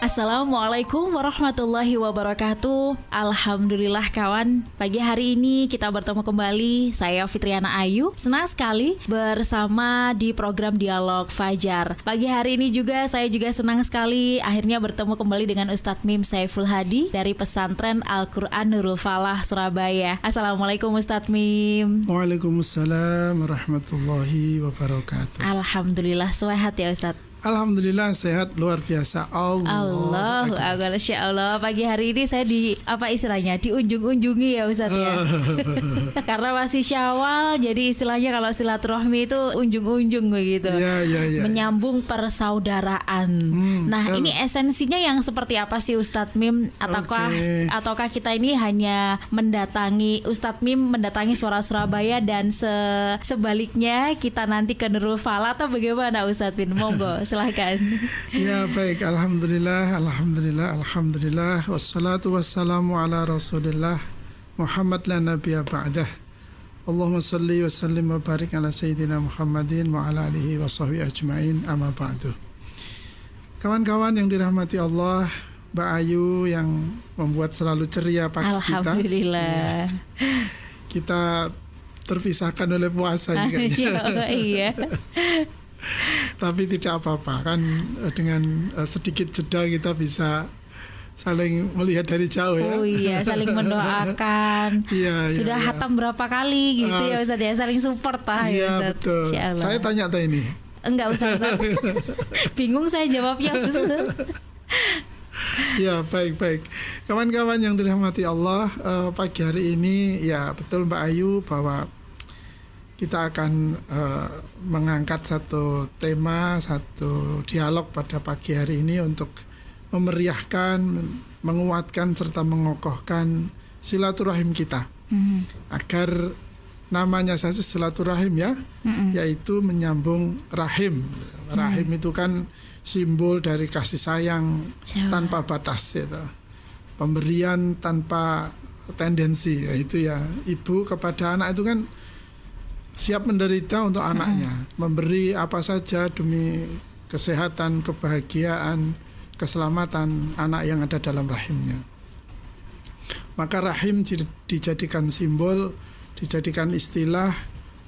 Assalamualaikum warahmatullahi wabarakatuh. Alhamdulillah kawan. Pagi hari ini kita bertemu kembali. Saya Fitriana Ayu Senang sekali bersama di program Dialog Fajar. Pagi hari ini juga saya juga senang sekali Akhirnya bertemu kembali dengan Ustadz Mim Saiful Hadi Dari pesantren Al-Quran Nurul Falah Surabaya. Assalamualaikum Ustadz Mim. Waalaikumsalam warahmatullahi wabarakatuh. Alhamdulillah sehat ya Ustadz Alhamdulillah sehat luar biasa. Allah. Allah, Akbar. Allah. Pagi hari ini saya di apa istilahnya di unjung-unjungi ya Ustaz ya. Karena masih Syawal jadi istilahnya kalau silaturahmi itu unjung-unjung begitu. Ya, ya, ya. Menyambung persaudaraan. Hmm, nah, kan. ini esensinya yang seperti apa sih Ustadz Mim ataukah okay. ataukah kita ini hanya mendatangi Ustadz Mim mendatangi suara Surabaya dan se sebaliknya kita nanti ke Nurul Fala atau bagaimana Ustadz Mim? Monggo silahkan. Ya baik, alhamdulillah, alhamdulillah, alhamdulillah. Wassalatu wassalamu ala rasulillah Muhammad la nabiya ba'dah. Allahumma salli wa sallim wa barik ala sayyidina Muhammadin wa ala alihi wa sahbihi ajma'in amma ba'du. Kawan-kawan yang dirahmati Allah, Mbak Ayu yang membuat selalu ceria pagi kita. Alhamdulillah. Ya. Kita terpisahkan oleh puasa juga. iya. tapi tidak apa-apa kan eh, dengan uh, sedikit jeda kita bisa saling melihat dari jauh ya. Oh iya, saling mendoakan. iya, iya, Sudah iya, hatam berapa kali gitu uh, ya Ustaz ya, saling support lah iya, ya betul. Saya tanya tanya ini. Enggak usah Ustaz. Bingung saya jawabnya Ustaz. ya baik baik kawan-kawan yang dirahmati Allah uh, pagi hari ini ya betul Mbak Ayu bahwa kita akan uh, mengangkat satu tema, satu dialog pada pagi hari ini untuk memeriahkan, menguatkan serta mengokohkan silaturahim kita mm. agar namanya saja silaturahim ya, mm yaitu menyambung rahim. Rahim mm. itu kan simbol dari kasih sayang Jawa. tanpa batas, gitu. pemberian tanpa tendensi, yaitu ya ibu kepada anak itu kan siap menderita untuk anaknya, memberi apa saja demi kesehatan, kebahagiaan, keselamatan anak yang ada dalam rahimnya. Maka rahim dijadikan simbol, dijadikan istilah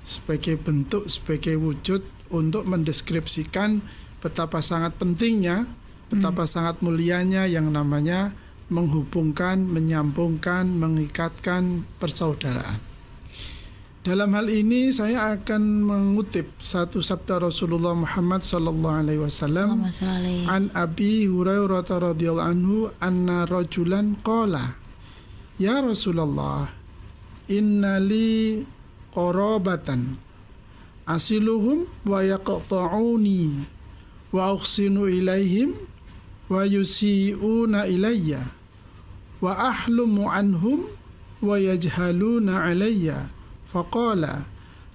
sebagai bentuk, sebagai wujud untuk mendeskripsikan betapa sangat pentingnya, betapa hmm. sangat mulianya yang namanya menghubungkan, menyambungkan, mengikatkan persaudaraan. Dalam hal ini saya akan mengutip satu sabda Rasulullah Muhammad sallallahu alaihi wasallam an Abi Hurairah radhiyallahu anhu anna rajulan qala Ya Rasulullah inna li qarabatan asiluhum wa yaqta'uni wa ukhsinu ilaihim wa yusi'una ilayya wa ahlumu anhum wa yajhaluna alayya faqala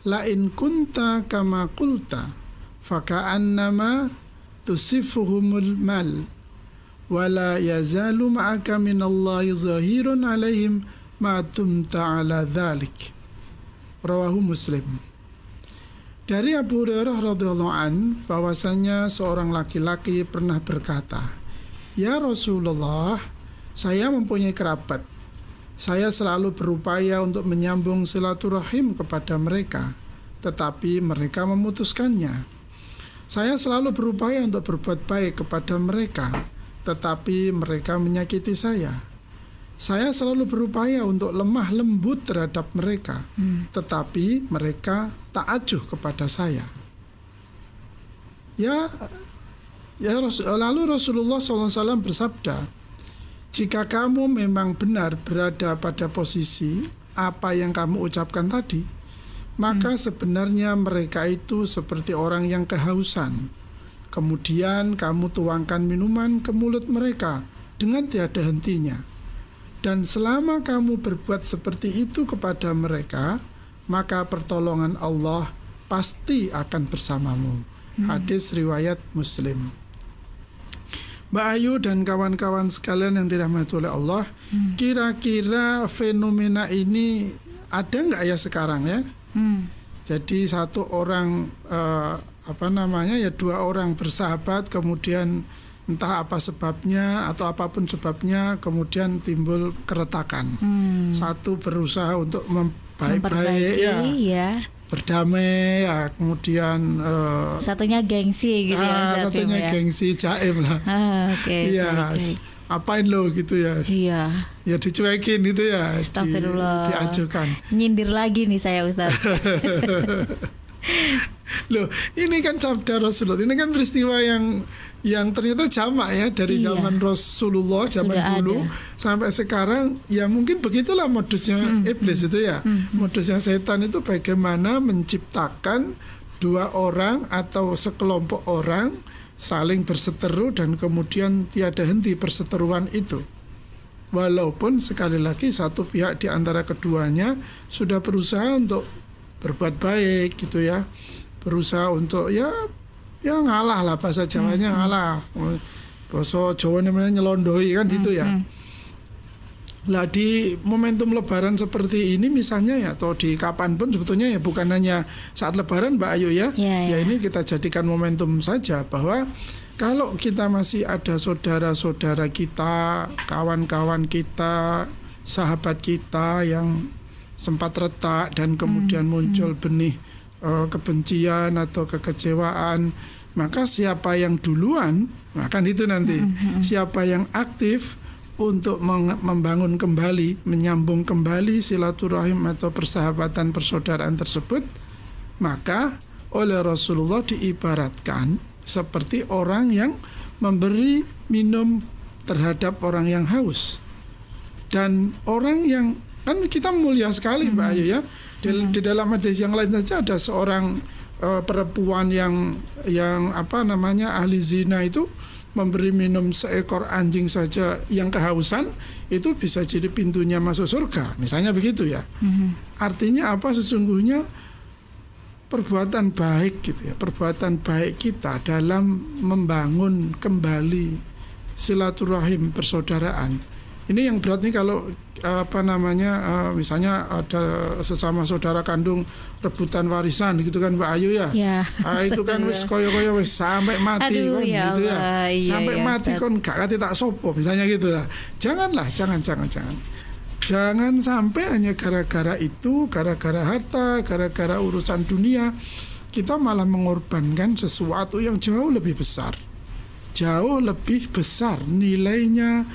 la in kunta kama qulta faka'annama tusifuhumul mal wala yazalu ma'aka min Allah zahirun alaihim ma tumta ala dhalik. Rawahu muslim. Dari Abu Hurairah radhiyallahu an bahwasanya seorang laki-laki pernah berkata, "Ya Rasulullah, saya mempunyai kerabat saya selalu berupaya untuk menyambung silaturahim kepada mereka, tetapi mereka memutuskannya. Saya selalu berupaya untuk berbuat baik kepada mereka, tetapi mereka menyakiti saya. Saya selalu berupaya untuk lemah lembut terhadap mereka, hmm. tetapi mereka tak acuh kepada saya. Ya, ya lalu Rasulullah SAW bersabda, jika kamu memang benar berada pada posisi apa yang kamu ucapkan tadi, maka hmm. sebenarnya mereka itu seperti orang yang kehausan. Kemudian kamu tuangkan minuman ke mulut mereka dengan tiada hentinya. Dan selama kamu berbuat seperti itu kepada mereka, maka pertolongan Allah pasti akan bersamamu. Hmm. Hadis riwayat Muslim. Mbak Ayu dan kawan-kawan sekalian yang dirahmati oleh Allah, Hmm. kira-kira fenomena ini ada nggak ya sekarang ya? Hmm. Jadi satu orang eh, apa namanya ya dua orang bersahabat kemudian entah apa sebabnya atau apa pun sebabnya kemudian timbul keretakan. Hmm. Satu berusaha untuk membaik-baik ya, ya. Berdamai ya, kemudian eh, Satunya gengsi gitu ya. ah, satunya ya. gengsi jaim lah. Ah, Oke. Iya, baik, baik. apain lo gitu ya. Iya. Ya dicuekin gitu ya. di- Astagfirullah. diajukan. Nyindir lagi nih saya Ustaz. Loh, ini kan sabda Rasulullah. Ini kan peristiwa yang yang ternyata jamak ya dari Iya. zaman Rasulullah zaman Sudah dulu ada. sampai sekarang. Ya mungkin begitulah modusnya iblis itu ya. Modusnya setan itu bagaimana menciptakan dua orang atau sekelompok orang saling berseteru dan kemudian tiada henti perseteruan itu. Walaupun sekali lagi satu pihak di antara keduanya sudah berusaha untuk berbuat baik gitu ya. Berusaha untuk ya ya ngalah lah bahasa Jawanya ngalah. Bahasa Jawa namanya nyelondoi kan gitu ya. Lah di momentum lebaran seperti ini misalnya ya atau di kapan pun sebetulnya ya bukan hanya saat lebaran Mbak Ayu ya. Ya, ya ya. ini kita jadikan momentum saja bahwa kalau kita masih ada saudara-saudara kita, kawan-kawan kita, sahabat kita yang sempat retak dan kemudian muncul benih eh, kebencian atau kekecewaan, maka siapa yang duluan, nah kan itu nanti siapa yang aktif untuk membangun kembali, menyambung kembali silaturahim atau persahabatan persaudaraan tersebut, maka oleh Rasulullah diibaratkan seperti orang yang memberi minum terhadap orang yang haus. Dan orang yang kan kita mulia sekali Mbak Ayu ya. Di, di dalam hadis yang lain saja ada seorang eh, perempuan yang yang apa namanya ahli zina itu memberi minum seekor anjing saja yang kehausan itu bisa jadi pintunya masuk surga. Misalnya begitu ya. Artinya apa sesungguhnya perbuatan baik gitu ya, perbuatan baik kita dalam membangun kembali silaturahim persaudaraan. Ini yang berat nih kalau apa namanya eh, misalnya ada sesama saudara kandung rebutan warisan gitu kan Mbak Ayu ya. Ya. Ah, itu kan wis koyo-koyo wis sampai mati Aduh, kon ya gitu ya. Iya, sampai iya, mati Ustaz. kon gak kate tak sopo misalnya gitu lah. Janganlah, jangan jangan jangan. Jangan sampai hanya gara-gara itu, gara-gara harta, gara-gara urusan dunia kita malah mengorbankan sesuatu yang jauh lebih besar. Jauh lebih besar nilainya,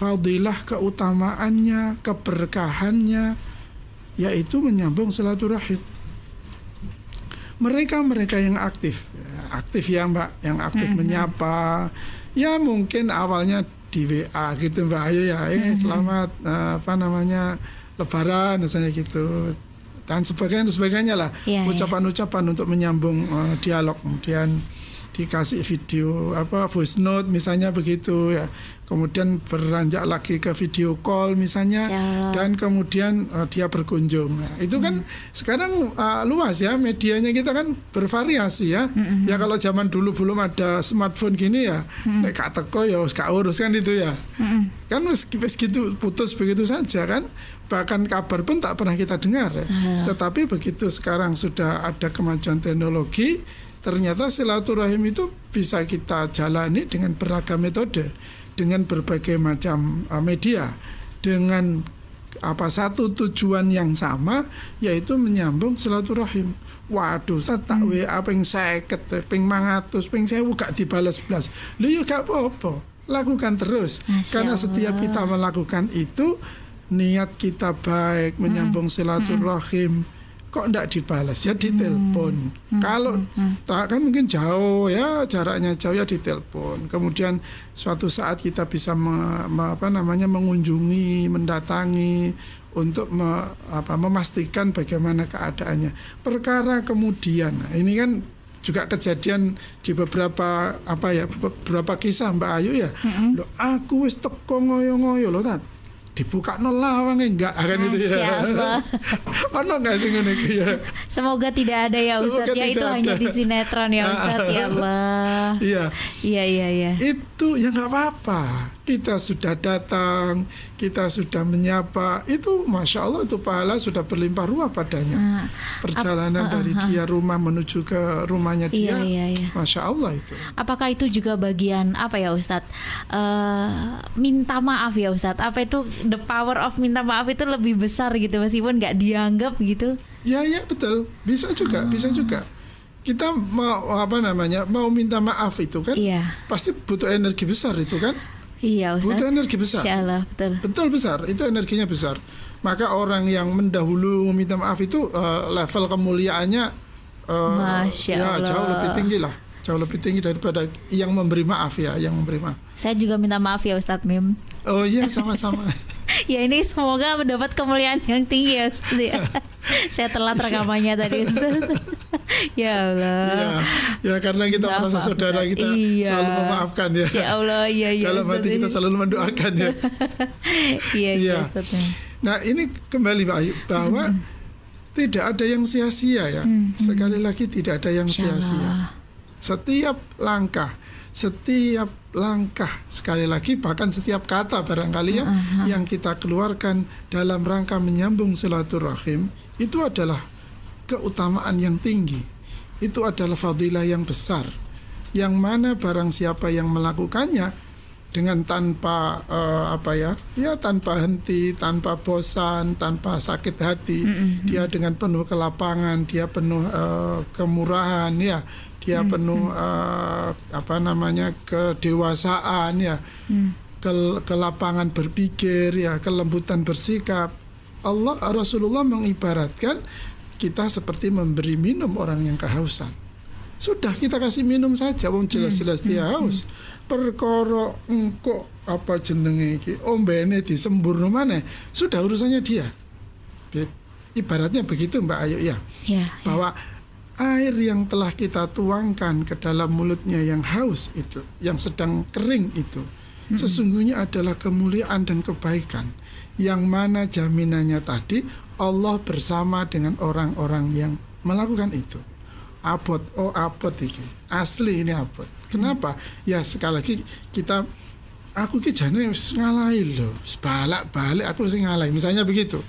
fadilah keutamaannya, keberkahannya yaitu menyambung silaturahim. Mereka-mereka yang aktif, ya, aktif ya Mbak, yang aktif menyapa, ya mungkin awalnya di WA gitu Mbak Ayu ya, eh, selamat eh, apa namanya Lebaran misalnya gitu dan sebagainya sebagainya lah. Iya, iya. ucapan-ucapan untuk menyambung eh, dialog kemudian dikasih video apa voice note misalnya begitu ya kemudian beranjak lagi ke video call misalnya Allah. dan kemudian eh, dia berkunjung. Nah, itu kan sekarang eh, luas ya medianya kita kan bervariasi ya. Ya kalau zaman dulu belum ada smartphone gini ya nek gak teko ya gak urus kan itu ya. Kan wis wis gitu putus begitu saja kan. Bahkan kabar pun tak pernah kita dengar ya. Tetapi begitu sekarang sudah ada kemajuan teknologi ternyata silaturahim itu bisa kita jalani dengan beragam metode dengan berbagai macam uh, media dengan apa satu tujuan yang sama yaitu menyambung silaturahim. Waduh, saya tak WA ping 50, ping 500, ping 1000 gak dibalas belas. Lu yuk gak apa-apa. Lakukan terus. Masya Karena setiap Allah. kita melakukan itu niat kita baik menyambung silaturahim kok ndak dibalas ya ditelepon. Kalau tak kan mungkin jauh ya jaraknya jauh ya ditelepon. Kemudian suatu saat kita bisa me- me- apa namanya mengunjungi mendatangi untuk me- apa, memastikan bagaimana keadaannya. Perkara kemudian nah, ini kan juga kejadian di beberapa apa ya beberapa kisah Mbak Ayu ya. Loh, aku wis teko ngoyo-ngoyo loh tat dibuka nol lawang enggak akan itu Masya ya. Ono enggak sih ngono iku ya? Semoga tidak ada ya Ustadz ya itu tidak hanya ada. di sinetron ya Ustadz ya Allah. Iya. Iya iya iya. Itu ya nggak apa-apa. Kita sudah datang, kita sudah menyapa. Itu masya Allah itu pahala sudah berlimpah ruah padanya. Ah, Perjalanan ap- ah, dari ah, dia rumah menuju ke rumahnya Iya dia, iya iya. masya Allah itu. Apakah itu juga bagian apa ya Ustadz? Eh, minta maaf ya Ustadz. Apa itu the power of minta maaf itu lebih besar gitu meskipun nggak dianggap gitu? Ya ya betul, bisa juga, bisa juga. Kita mau apa namanya mau minta maaf itu kan, Iya pasti butuh energi besar itu kan, iya butuh Ustadz. energi besar. Insya Allah betul. Betul besar, itu energinya besar. Maka orang yang mendahulu meminta maaf itu eh, level kemuliaannya eh, Masya ya Allah. jauh lebih tinggi lah, jauh lebih tinggi daripada yang memberi maaf ya, yang memberi maaf. Saya juga minta maaf ya Ustadz Mim. Oh iya sama-sama. Ya ini semoga mendapat kemuliaan yang tinggi ya ya. Saya telat rekamannya tadi ya Allah. Iya, ya karena kita Maaf, merasa saudara kita Iya. selalu memaafkan ya. Ya Allah, iya iya. Dalam hati kita selalu mendoakan ya. Iya iya Iya. Ya. Nah ini kembali Pak Ayu bahwa tidak ada yang sia-sia ya. Sekali lagi tidak ada yang sia-sia. Setiap langkah, setiap langkah sekali lagi bahkan setiap kata barangkali ya yang kita keluarkan dalam rangka menyambung silaturahim itu adalah keutamaan yang tinggi. Itu adalah fadilah yang besar. Yang mana barang siapa yang melakukannya dengan tanpa eh, apa ya ya tanpa henti tanpa bosan tanpa sakit hati. Dia dengan penuh kelapangan dia penuh eh, kemurahan ya. Dia penuh eh, apa namanya kedewasaan ya. Ke kelapangan berpikir ya. Kelembutan bersikap. Allah Rasulullah mengibaratkan kita seperti memberi minum orang yang kehausan. Sudah kita kasih minum saja wong jelas-jelas dia haus perkara engko apa jenenge iki? Ombene disembur mana sudah urusannya dia. Ibaratnya begitu Mbak Ayu ya? Ya. bahwa air yang telah kita tuangkan ke dalam mulutnya yang haus itu yang sedang kering itu sesungguhnya adalah kemuliaan dan kebaikan. Yang mana jaminannya tadi Allah bersama dengan orang-orang yang melakukan itu abot. Oh abot iki. Asli ini abot. Kenapa? Ya sekali lagi kita aku ki jane wis ngalahi lho. Balak-balik aku sing ngalahi misalnya begitu.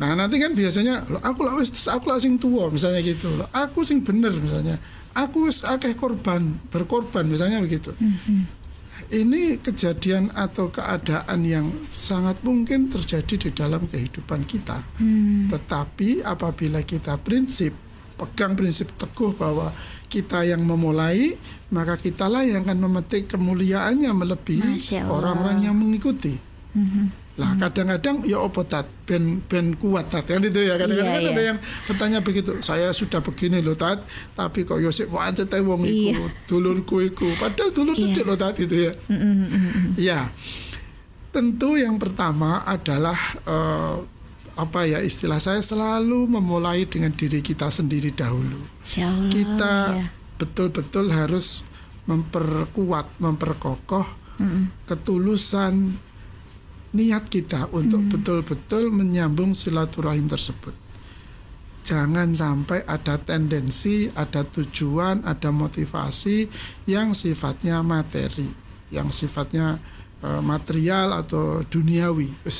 Nah nanti kan biasanya "Loh, aku lah wis aku lah sing tua misalnya gitu. Loh aku sing bener misalnya. Aku wis akeh korban berkorban misalnya begitu. Ini kejadian atau keadaan yang sangat mungkin terjadi di dalam kehidupan kita. Hmm. tetapi apabila kita prinsip pegang prinsip teguh bahwa kita yang memulai, maka kitalah yang akan memetik kemuliaannya melebihi orang-orang yang mengikuti. Mhm. Lah kadang-kadang ya opo tat ben ben kuat tat kan itu ya kadang-kadang Iya, kan ada iya. yang bertanya begitu saya sudah begini loh tat tapi kok Yosef teh wong iku Iya. dulurku iku padahal dulur Iya. cecek loh tat itu ya Mm, mm, mm, mm. Ya, tentu yang pertama adalah eh, apa ya istilah saya selalu memulai dengan diri kita sendiri dahulu. Allah. Kita ya. betul-betul harus memperkuat, memperkokoh Mm, mm. ketulusan niat kita untuk betul-betul menyambung silaturahim tersebut. Jangan sampai ada tendensi, ada tujuan, ada motivasi yang sifatnya materi, yang sifatnya eh, material atau duniawi. Wes,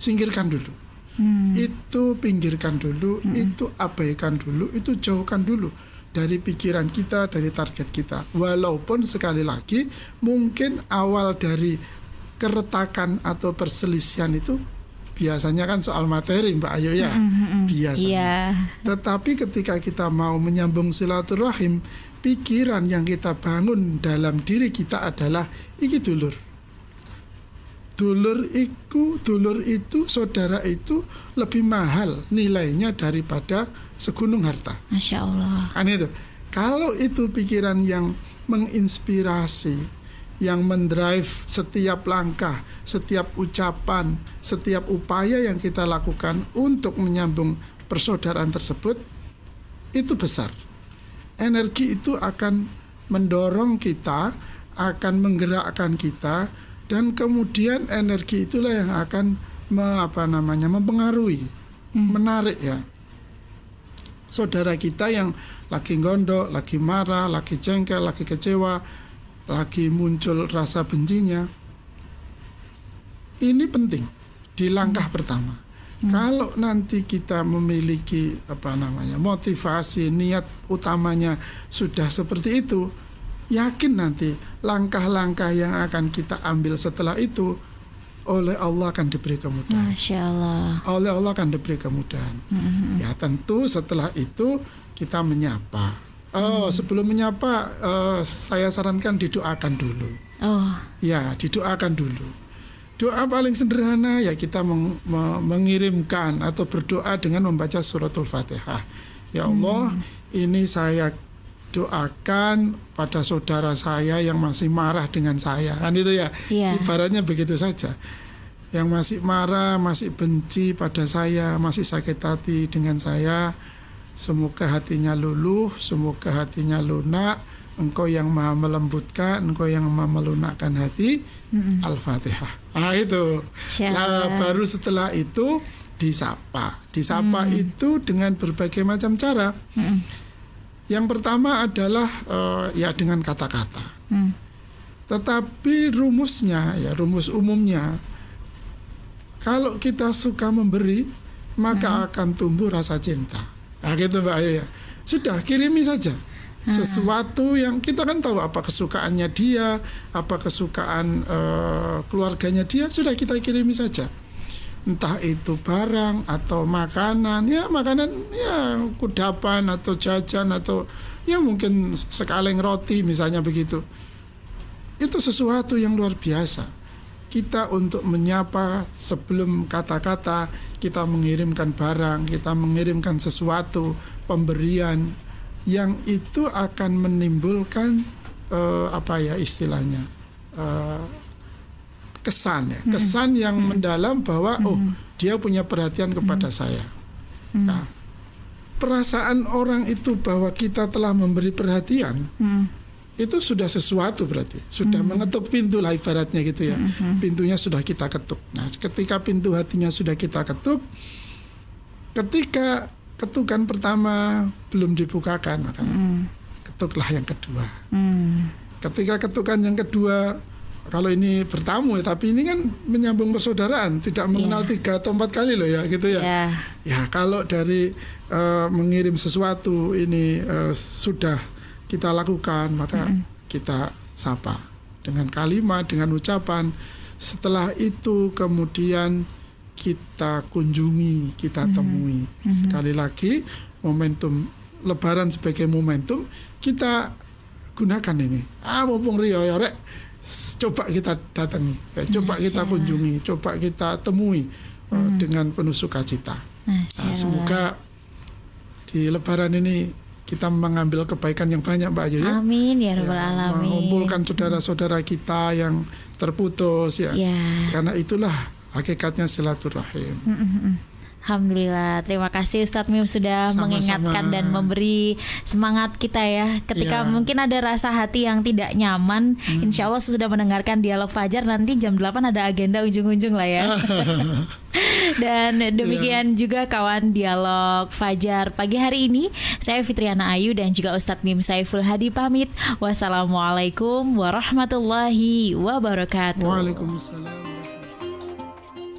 singkirkan dulu. Hmm. Itu pinggirkan dulu, itu abaikan dulu, itu jauhkan dulu dari pikiran kita, dari target kita. Walaupun sekali lagi mungkin awal dari keretakan atau perselisihan itu biasanya kan soal materi Mbak Ayu ya. Biasanya. Iya. Tetapi ketika kita mau menyambung silaturahim, pikiran yang kita bangun dalam diri kita adalah iki dulur. Dulur iku, dulur itu, saudara itu lebih mahal nilainya daripada segunung harta. Masya Allah. Kan itu. Kalau itu pikiran yang menginspirasi, yang mendrive setiap langkah, setiap ucapan, setiap upaya yang kita lakukan untuk menyambung persaudaraan tersebut, itu besar. Energi itu akan mendorong kita, akan menggerakkan kita, dan kemudian energi itulah yang akan me, apa namanya mempengaruhi, hmm. menarik ya saudara kita yang lagi gondok, lagi marah, lagi jengkel, lagi kecewa, lagi muncul rasa bencinya. Ini penting di langkah hmm. pertama. Hmm. Kalau nanti kita memiliki apa namanya motivasi, niat utamanya sudah seperti itu, yakin nanti langkah-langkah yang akan kita ambil setelah itu oleh Allah akan diberi kemudahan. Masya Allah. Oleh Allah akan diberi kemudahan. Mm-hmm. Ya tentu setelah itu kita menyapa. Oh, mm. sebelum menyapa, uh, saya sarankan didoakan dulu. Oh. Ya, didoakan dulu. Doa paling sederhana ya kita meng- mengirimkan atau berdoa dengan membaca suratul Fatihah. Ya Allah, mm. ini saya doakan pada saudara saya yang masih marah dengan saya. Kan itu ya? Yeah. ibaratnya begitu saja. Yang masih marah masih benci pada saya masih sakit hati dengan saya semoga hatinya luluh semoga hatinya lunak. Engkau yang maha melembutkan engkau yang maha melunakkan hati. Mm-hmm. al-fatihah. Ah itu. Nah baru setelah itu disapa. Disapa mm. itu dengan berbagai macam cara. Mm yang pertama adalah uh, ya dengan kata-kata. Hmm. Tetapi rumusnya ya rumus umumnya kalau kita suka memberi maka hmm. akan tumbuh rasa cinta. Nah, gitu Mbak Ayu ya. Sudah kirimi saja hmm. sesuatu yang kita kan tahu apa kesukaannya dia, apa kesukaan uh, keluarganya dia, sudah kita kirimi saja entah itu barang atau makanan ya makanan ya kudapan atau jajan atau ya mungkin sekaleng roti misalnya begitu. Itu sesuatu yang luar biasa. Kita untuk menyapa sebelum kata-kata kita mengirimkan barang kita mengirimkan sesuatu pemberian yang itu akan menimbulkan uh, apa ya istilahnya uh, kesan ya, hmm. kesan yang hmm. mendalam bahwa oh dia punya perhatian kepada hmm. saya. Nah, perasaan orang itu bahwa kita telah memberi perhatian itu sudah sesuatu berarti sudah mengetuk pintu lah ibaratnya gitu ya. Pintunya sudah kita ketuk. Nah, ketika pintu hatinya sudah kita ketuk, ketika ketukan pertama belum dibukakan maka ketuklah yang kedua. Ketika ketukan yang kedua kalau ini bertamu ya, tapi ini kan menyambung persaudaraan, tidak mengenal yeah. tiga atau empat kali loh ya, gitu ya. Yeah. Ya kalau dari uh, mengirim sesuatu ini uh, sudah kita lakukan, maka mm -hmm. kita sapa dengan kalimat, dengan ucapan. Setelah itu kemudian kita kunjungi, kita mm-hmm. temui. Mm -hmm. Sekali lagi momentum Lebaran sebagai momentum kita gunakan ini. Ah mumpung Rio ya rek coba kita datangi, ya, coba Masya. kita kunjungi, coba kita temui uh, hmm. dengan penuh sukacita. Nah, semoga di Lebaran ini kita mengambil kebaikan yang banyak Mbak Ayu ya. Amin ya rabbal ya, alamin. Mengumpulkan saudara-saudara kita yang terputus ya. ya. Karena itulah hakikatnya silaturahim. Mm -mm. Alhamdulillah, terima kasih Ustadz Mim sudah Sama-sama. mengingatkan dan memberi semangat kita ya. Ketika ya. mungkin ada rasa hati yang tidak nyaman, hmm. insya Allah sudah mendengarkan dialog Fajar nanti jam 8 ada agenda ujung-ujung lah ya. dan demikian ya. juga kawan dialog Fajar pagi hari ini. Saya Fitriana Ayu dan juga Ustadz Mim Saiful Hadi pamit. Wassalamualaikum warahmatullahi wabarakatuh. Waalaikumsalam.